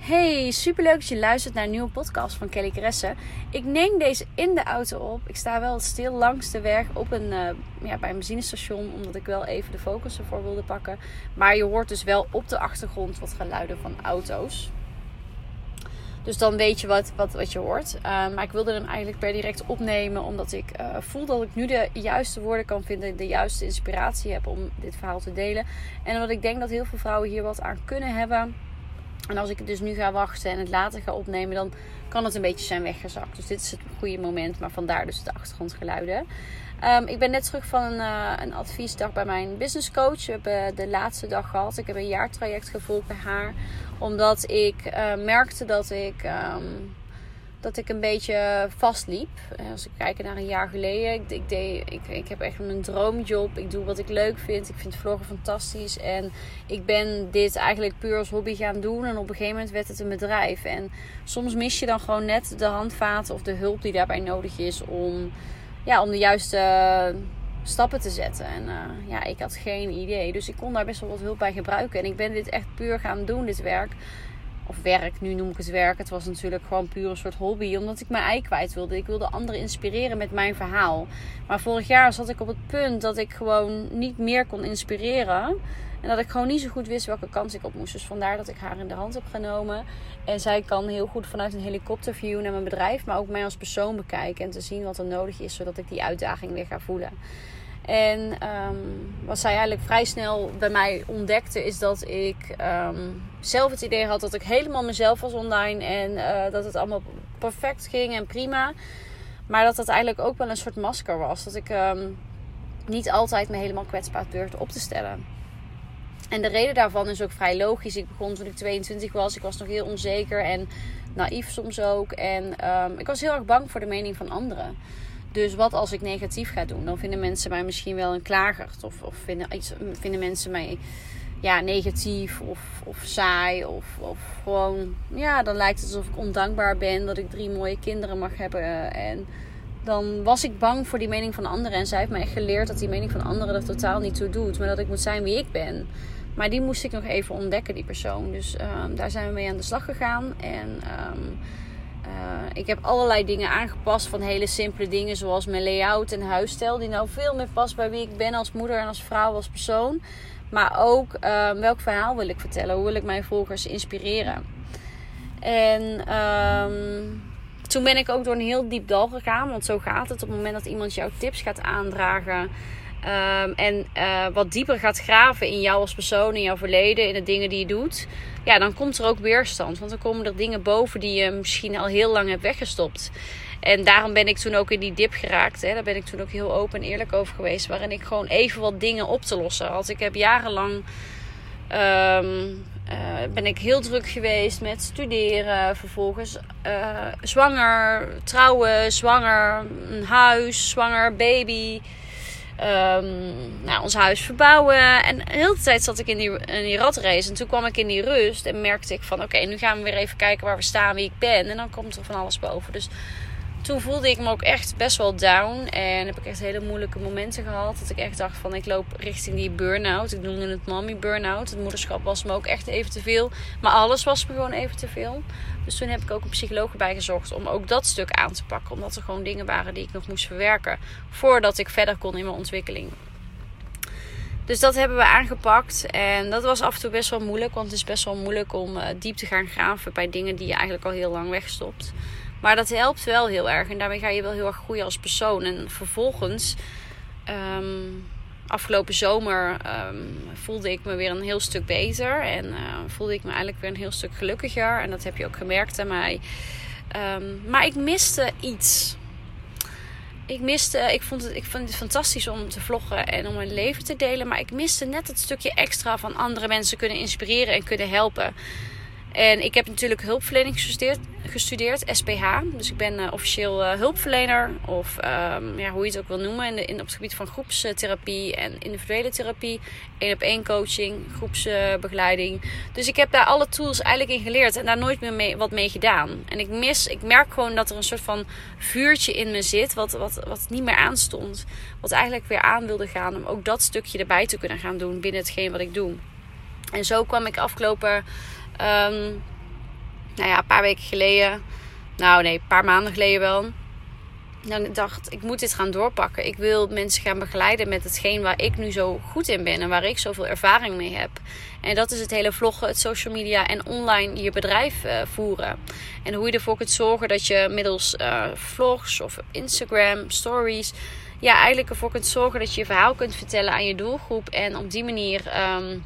Hey, superleuk dat je luistert naar een nieuwe podcast van Kelly Kresse. Ik neem deze in de auto op. Ik sta wel stil langs de weg op een, uh, ja, bij een benzinestation, omdat ik wel even de focus ervoor wilde pakken. Maar je hoort dus wel op de achtergrond wat geluiden van auto's. Dus dan weet je wat, wat, wat je hoort. Uh, maar ik wilde hem eigenlijk per direct opnemen, omdat ik uh, voel dat ik nu de juiste woorden kan vinden, de juiste inspiratie heb om dit verhaal te delen. En omdat ik denk dat heel veel vrouwen hier wat aan kunnen hebben. En als ik het dus nu ga wachten en het later ga opnemen, dan kan het een beetje zijn weggezakt. Dus dit is het goede moment, maar vandaar dus de achtergrondgeluiden. Um, ik ben net terug van een, uh, een adviesdag bij mijn business coach. We hebben de laatste dag gehad. Ik heb een jaartraject gevolgd bij haar. Omdat ik uh, merkte dat ik um, dat ik een beetje vastliep. Als ik kijk naar een jaar geleden. Ik, ik, deed, ik, ik heb echt een droomjob. Ik doe wat ik leuk vind. Ik vind vloggen fantastisch. En ik ben dit eigenlijk puur als hobby gaan doen. En op een gegeven moment werd het een bedrijf. En soms mis je dan gewoon net de handvaten of de hulp die daarbij nodig is om, ja, om de juiste stappen te zetten. En uh, ja, ik had geen idee. Dus ik kon daar best wel wat hulp bij gebruiken. En ik ben dit echt puur gaan doen, dit werk of werk, nu noem ik het werk. Het was natuurlijk gewoon puur een soort hobby, omdat ik mijn ei kwijt wilde. Ik wilde anderen inspireren met mijn verhaal. Maar vorig jaar zat ik op het punt dat ik gewoon niet meer kon inspireren. En dat ik gewoon niet zo goed wist welke kant ik op moest. Dus vandaar dat ik haar in de hand heb genomen. En zij kan heel goed vanuit een helikopterview naar mijn bedrijf, maar ook mij als persoon bekijken. En te zien wat er nodig is, zodat ik die uitdaging weer ga voelen. En um, wat zij eigenlijk vrij snel bij mij ontdekte, is dat ik um, zelf het idee had dat ik helemaal mezelf was online. En uh, dat het allemaal perfect ging en prima. Maar dat dat eigenlijk ook wel een soort masker was. Dat ik um, niet altijd me helemaal kwetsbaar durfde op te stellen. En de reden daarvan is ook vrij logisch. Ik begon toen ik 22 was. Ik was nog heel onzeker en naïef soms ook. En ik was heel erg bang voor de mening van anderen. Dus wat als ik negatief ga doen? Dan vinden mensen mij misschien wel een klagert. Of, of vinden, vinden mensen mij ja, negatief of, of saai. Of, of gewoon, ja, dan lijkt het alsof ik ondankbaar ben dat ik drie mooie kinderen mag hebben. En dan was ik bang voor die mening van anderen. En zij heeft mij echt geleerd dat die mening van anderen er totaal niet toe doet. Maar dat ik moet zijn wie ik ben. Maar die moest ik nog even ontdekken, die persoon. Dus um, daar zijn we mee aan de slag gegaan. En um, uh, ik heb allerlei dingen aangepast. Van hele simpele dingen zoals mijn layout en huisstijl. Die nou veel meer past bij wie ik ben als moeder en als vrouw, als persoon. Maar ook uh, welk verhaal wil ik vertellen? Hoe wil ik mijn volgers inspireren? En um, toen ben ik ook door een heel diep dal gegaan. Want zo gaat het op het moment dat iemand jouw tips gaat aandragen. Um, en uh, wat dieper gaat graven in jou als persoon, in jouw verleden, in de dingen die je doet. Ja, dan komt er ook weerstand. Want dan komen er dingen boven die je misschien al heel lang hebt weggestopt. En daarom ben ik toen ook in die dip geraakt. Hè. Daar ben ik toen ook heel open en eerlijk over geweest. Waarin ik gewoon even wat dingen op te lossen had. Ik heb jarenlang. Um, uh, ben ik heel druk geweest met studeren. Vervolgens uh, zwanger, trouwen, zwanger, een huis, zwanger, baby. Um, nou, ons huis verbouwen. En de hele tijd zat ik in die, in die ratrace. En toen kwam ik in die rust en merkte ik van... Oké, nu gaan we weer even kijken waar we staan, wie ik ben. En dan komt er van alles boven. Dus toen voelde ik me ook echt best wel down. En heb ik echt hele moeilijke momenten gehad. Dat ik echt dacht van ik loop richting die burn-out. Ik noemde het mommy burn-out. Het moederschap was me ook echt even te veel. Maar alles was me gewoon even te veel. Dus toen heb ik ook een psycholoog erbij gezocht om ook dat stuk aan te pakken. Omdat er gewoon dingen waren die ik nog moest verwerken. Voordat ik verder kon in mijn ontwikkeling. Dus dat hebben we aangepakt. En dat was af en toe best wel moeilijk. Want het is best wel moeilijk om uh, diep te gaan graven bij dingen die je eigenlijk al heel lang wegstopt. Maar dat helpt wel heel erg. En daarmee ga je wel heel erg groeien als persoon. En vervolgens, um, afgelopen zomer, um, voelde ik me weer een heel stuk beter. En uh, voelde ik me eigenlijk weer een heel stuk gelukkiger. En dat heb je ook gemerkt aan mij. Um, maar ik miste iets. Ik miste, ik vond, het, ik vond het fantastisch om te vloggen en om mijn leven te delen. Maar ik miste net het stukje extra van andere mensen kunnen inspireren en kunnen helpen. En ik heb natuurlijk hulpverlening gestudeerd, SPH. Dus ik ben uh, officieel uh, hulpverlener, of um, ja, hoe je het ook wil noemen, in op het gebied van groepstherapie en individuele therapie, één op één coaching, groepsbegeleiding. dus ik heb daar alle tools eigenlijk in geleerd en daar nooit meer mee, wat mee gedaan. En ik mis, ik merk gewoon dat er een soort van vuurtje in me zit, wat, wat, wat niet meer aanstond. Wat eigenlijk weer aan wilde gaan om ook dat stukje erbij te kunnen gaan doen binnen hetgeen wat ik doe. En zo kwam ik afgelopen Um, nou ja, een paar weken geleden. Nou nee, een paar maanden geleden wel. Dan dacht ik moet dit gaan doorpakken. Ik wil mensen gaan begeleiden met hetgeen waar ik nu zo goed in ben en waar ik zoveel ervaring mee heb. En dat is het hele vloggen, het social media en online je bedrijf uh, voeren. En hoe je ervoor kunt zorgen dat je middels uh, vlogs of Instagram stories ja, eigenlijk ervoor kunt zorgen dat je je verhaal kunt vertellen aan je doelgroep. En op die manier um,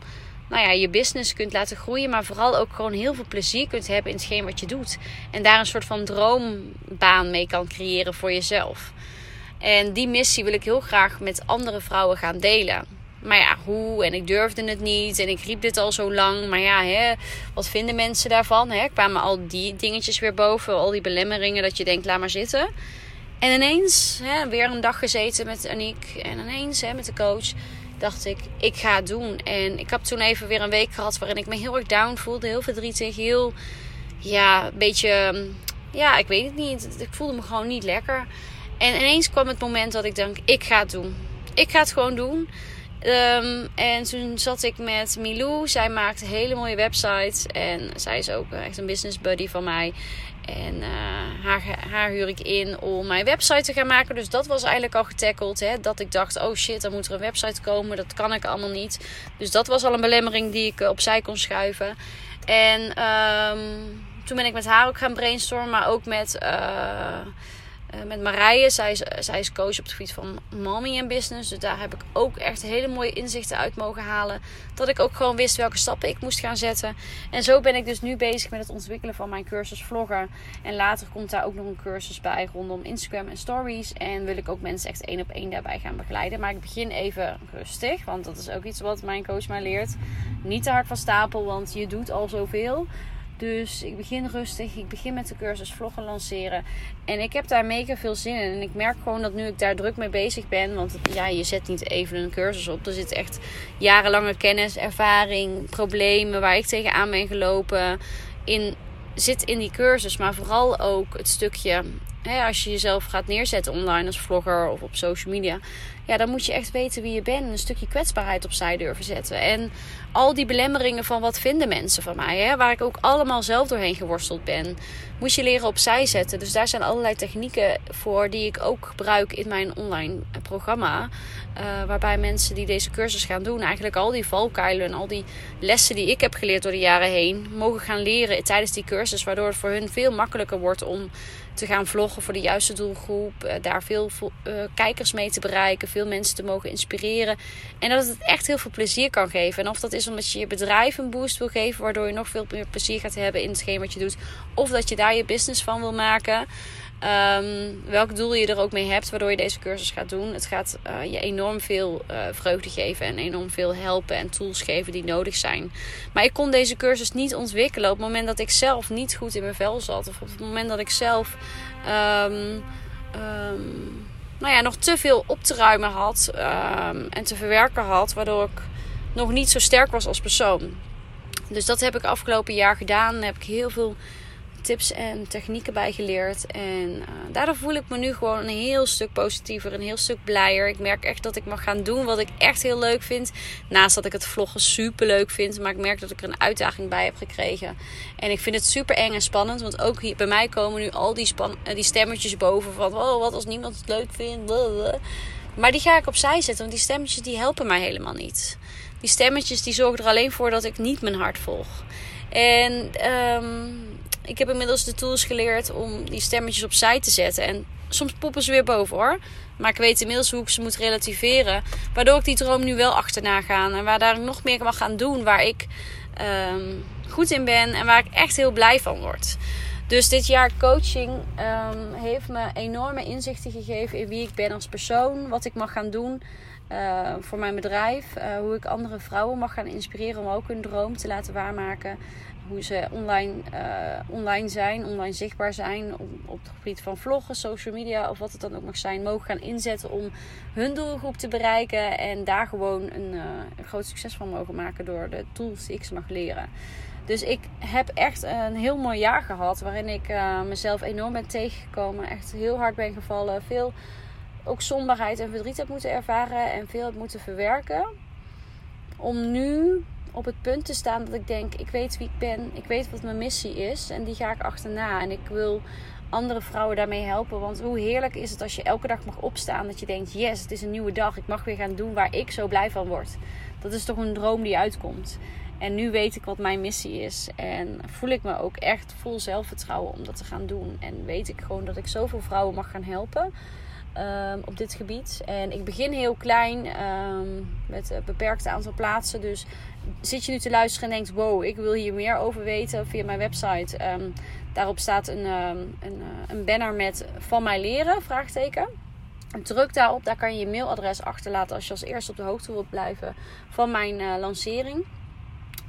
nou ja, je business kunt laten groeien. Maar vooral ook gewoon heel veel plezier kunt hebben in hetgeen wat je doet. En daar een soort van droombaan mee kan creëren voor jezelf. En die missie wil ik heel graag met andere vrouwen gaan delen. Maar ja, hoe? En ik durfde het niet. En ik riep dit al zo lang. Maar ja, hè, wat vinden mensen daarvan? Hè? Kwamen al die dingetjes weer boven. Al die belemmeringen dat je denkt, laat maar zitten. En ineens, hè, weer een dag gezeten met Aniek. En ineens hè, met de coach dacht ik, ik ga het doen. En ik heb toen even weer een week gehad waarin ik me heel erg down voelde. Heel verdrietig, heel, ja, een beetje, mm, ja, ik weet het niet. Ik voelde me gewoon niet lekker. En ineens kwam het moment dat ik dacht, ik ga het doen. Ik ga het gewoon doen. Um, en toen zat ik met Milou. Zij maakt hele mooie websites. En zij is ook echt een business buddy van mij. En uh, haar, haar huur ik in om mijn website te gaan maken. Dus dat was eigenlijk al getackled. Hè? Dat ik dacht, oh shit, dan moet er een website komen. Dat kan ik allemaal niet. Dus dat was al een belemmering die ik opzij kon schuiven. En um, toen ben ik met haar ook gaan brainstormen. Maar ook met... Eh, met Marije. Zij is, zij is coach op het gebied van mommy en business. Dus daar heb ik ook echt hele mooie inzichten uit mogen halen. Dat ik ook gewoon wist welke stappen ik moest gaan zetten. En zo ben ik dus nu bezig met het ontwikkelen van mijn cursus vlogger. En later komt daar ook nog een cursus bij rondom Instagram en stories. En wil ik ook mensen echt één op één daarbij gaan begeleiden. Maar ik begin even rustig. Want dat is ook iets wat mijn coach mij leert. Niet te hard van stapel, want je doet al zoveel. Dus ik begin rustig. Ik begin met de cursus vloggen lanceren. En ik heb daar mega veel zin in. En ik merk gewoon dat nu ik daar druk mee bezig ben. Want ja, je zet niet even een cursus op. Er zit echt jarenlange kennis, ervaring, problemen waar ik tegenaan ben gelopen. In, zit in die cursus. Maar vooral ook het stukje. Hè, als je jezelf gaat neerzetten online als vlogger of op social media ja, dan moet je echt weten wie je bent. Een stukje kwetsbaarheid opzij durven zetten. En al die belemmeringen van wat vinden mensen van mij, hè, waar ik ook allemaal zelf doorheen geworsteld ben, moet je leren opzij zetten. Dus daar zijn allerlei technieken voor die ik ook gebruik in mijn online programma. Uh, waarbij mensen die deze cursus gaan doen, eigenlijk al die valkuilen en al die lessen die ik heb geleerd door de jaren heen, mogen gaan leren tijdens die cursus. Waardoor het voor hun veel makkelijker wordt om te gaan vloggen voor de juiste doelgroep. Uh, daar veel uh, kijkers mee te bereiken, veel mensen te mogen inspireren. En dat het echt heel veel plezier kan geven. En of dat is omdat je je bedrijf een boost wil geven, waardoor je nog veel meer plezier gaat hebben in hetgeen wat je doet. Of dat je daar je business van wil maken. Um, welk doel je er ook mee hebt, waardoor je deze cursus gaat doen. Het gaat uh, je enorm veel uh, vreugde geven en enorm veel helpen en tools geven die nodig zijn. Maar ik kon deze cursus niet ontwikkelen op het moment dat ik zelf niet goed in mijn vel zat. Of op het moment dat ik zelf um, um, nou ja, nog te veel op te ruimen had en te verwerken had, waardoor ik nog niet zo sterk was als persoon. Dus dat heb ik afgelopen jaar gedaan. Daar heb ik heel veel tips en technieken bij geleerd. En uh, daardoor voel ik me nu gewoon een heel stuk positiever, een heel stuk blijer. Ik merk echt dat ik mag gaan doen wat ik echt heel leuk vind. Naast dat ik het vloggen super leuk vind. Maar ik merk dat ik er een uitdaging bij heb gekregen. En ik vind het super eng en spannend. Want ook hier, bij mij komen nu al die, span eh, die stemmetjes boven van... Oh, wat als niemand het leuk vindt. Maar die ga ik opzij zetten. Want die stemmetjes die helpen mij helemaal niet. Die stemmetjes die zorgen er alleen voor dat ik niet mijn hart volg. En um, ik heb inmiddels de tools geleerd om die stemmetjes opzij te zetten. En soms poppen ze weer boven hoor. Maar ik weet inmiddels hoe ik ze moet relativeren. Waardoor ik die droom nu wel achterna ga. En waar daar nog meer mag gaan doen. Waar ik um, goed in ben. En waar ik echt heel blij van word. Dus dit jaar coaching um, heeft me enorme inzichten gegeven in wie ik ben als persoon. Wat ik mag gaan doen uh, voor mijn bedrijf. Uh, hoe ik andere vrouwen mag gaan inspireren om ook hun droom te laten waarmaken. Hoe ze online, eh, online zijn, online zichtbaar zijn. Op, op het gebied van vloggen, social media of wat het dan ook mag zijn. Mogen gaan inzetten om hun doelgroep te bereiken. En daar gewoon een, een groot succes van mogen maken door de tools die ik ze mag leren. Dus ik heb echt een heel mooi jaar gehad. Waarin ik mezelf enorm ben tegengekomen. Echt heel hard ben gevallen. Veel ook somberheid en verdriet heb moeten ervaren. En veel heb moeten verwerken. Om nu op het punt te staan dat ik denk: ik weet wie ik ben, ik weet wat mijn missie is en die ga ik achterna. En ik wil andere vrouwen daarmee helpen. Want hoe heerlijk is het als je elke dag mag opstaan dat je denkt: yes, het is een nieuwe dag, ik mag weer gaan doen waar ik zo blij van word. Dat is toch een droom die uitkomt. En nu weet ik wat mijn missie is. En voel ik me ook echt vol zelfvertrouwen om dat te gaan doen. En weet ik gewoon dat ik zoveel vrouwen mag gaan helpen. Ehm, op dit gebied. En ik begin heel klein um, met een beperkt aantal plaatsen. Dus zit je nu te luisteren en denkt: wow, ik wil hier meer over weten via mijn website. Um, daarop staat een, een, eh, een, banner met van mij leren, vraagteken. Druk daarop, daar kan je je mailadres achterlaten als je als eerste op de hoogte wilt blijven van mijn uh, lancering.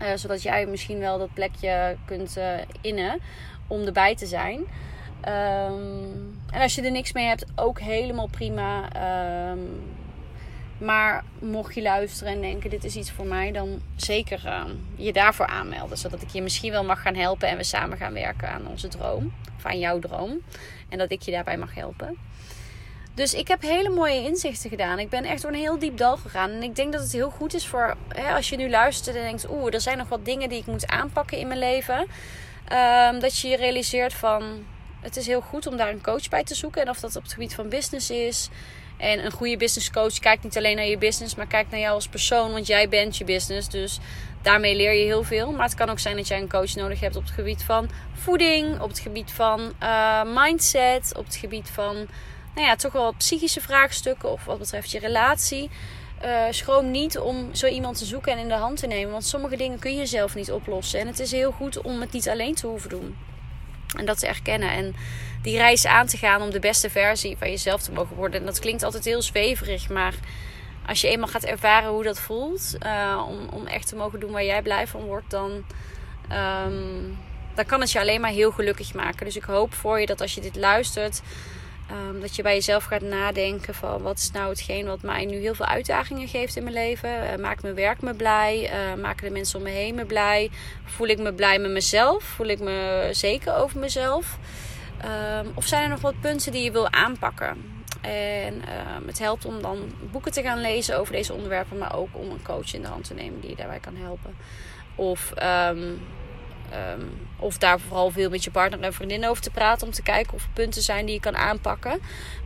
Uh, zodat jij misschien wel dat plekje kunt innen om erbij te zijn. Um, en als je er niks mee hebt, ook helemaal prima. Um, maar mocht je luisteren en denken: dit is iets voor mij, dan zeker uh, je daarvoor aanmelden. Zodat ik je misschien wel mag gaan helpen en we samen gaan werken aan onze droom. Of aan jouw droom. En dat ik je daarbij mag helpen. Dus ik heb hele mooie inzichten gedaan. Ik ben echt door een heel diep dal gegaan. En ik denk dat het heel goed is voor hè, als je nu luistert en denkt: oeh, er zijn nog wat dingen die ik moet aanpakken in mijn leven. Dat je je realiseert van het is heel goed om daar een coach bij te zoeken. En of dat op het gebied van business is. En een goede business coach kijkt niet alleen naar je business, maar kijkt naar jou als persoon. Want jij bent je business. Dus daarmee leer je heel veel. Maar het kan ook zijn dat jij een coach nodig hebt op het gebied van voeding, op het gebied van uh, mindset, op het gebied van, nou ja, toch wel psychische vraagstukken of wat betreft je relatie. Uh, schroom niet om zo iemand te zoeken en in de hand te nemen. Want sommige dingen kun je zelf niet oplossen. En het is heel goed om het niet alleen te hoeven doen. En dat te erkennen. En die reis aan te gaan om de beste versie van jezelf te mogen worden. En dat klinkt altijd heel zweverig. Maar als je eenmaal gaat ervaren hoe dat voelt. Uh, om, om echt te mogen doen waar jij blij van wordt. Dan, um, dan kan het je alleen maar heel gelukkig maken. Dus ik hoop voor je dat als je dit luistert. Um, dat je bij jezelf gaat nadenken van wat is nou hetgeen wat mij nu heel veel uitdagingen geeft in mijn leven. Uh, maakt mijn werk me blij? Uh, maken de mensen om me heen me blij? Voel ik me blij met mezelf? Voel ik me zeker over mezelf? Um, of zijn er nog wat punten die je wil aanpakken? En um, het helpt om dan boeken te gaan lezen over deze onderwerpen, maar ook om een coach in de hand te nemen die je daarbij kan helpen. Of Um, of daar vooral veel met je partner en vriendin over te praten. Om te kijken of er punten zijn die je kan aanpakken.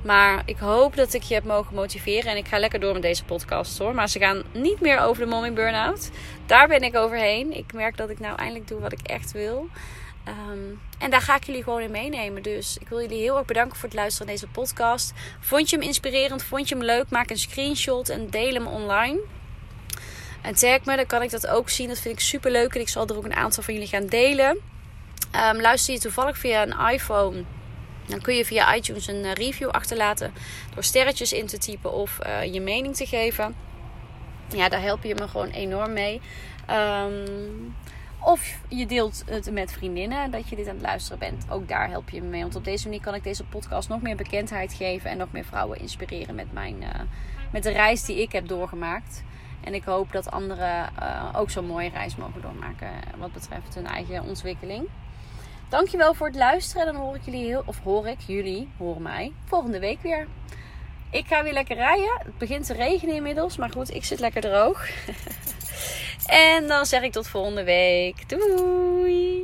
Maar ik hoop dat ik je heb mogen motiveren. En ik ga lekker door met deze podcast hoor. Maar ze gaan niet meer over de mommy burn-out. Daar ben ik overheen. Ik merk dat ik nou eindelijk doe wat ik echt wil. Um, en daar ga ik jullie gewoon in meenemen. Dus ik wil jullie heel erg bedanken voor het luisteren naar deze podcast. Vond je hem inspirerend? Vond je hem leuk? Maak een screenshot en deel hem online. En tag me, dan kan ik dat ook zien. Dat vind ik super leuk. En ik zal er ook een aantal van jullie gaan delen. Um, luister je toevallig via een iPhone. Dan kun je via iTunes een eh, review achterlaten. Door sterretjes in te typen of uh, je mening te geven. Ja, daar help je me gewoon enorm mee. Um, of je deelt het met vriendinnen dat je dit aan het luisteren bent. Ook daar help je me mee. Want op deze manier kan ik deze podcast nog meer bekendheid geven. En nog meer vrouwen inspireren met, mijn, uh, met de reis die ik heb doorgemaakt. En ik hoop dat anderen uh, ook zo'n mooie reis mogen doormaken wat betreft hun eigen ontwikkeling. Dankjewel voor het luisteren. Dan hoor ik jullie heel, of hoor ik jullie, hoor mij, volgende week weer. Ik ga weer lekker rijden. Het begint te regenen inmiddels, maar goed, ik zit lekker droog. en dan zeg ik tot volgende week. Doei!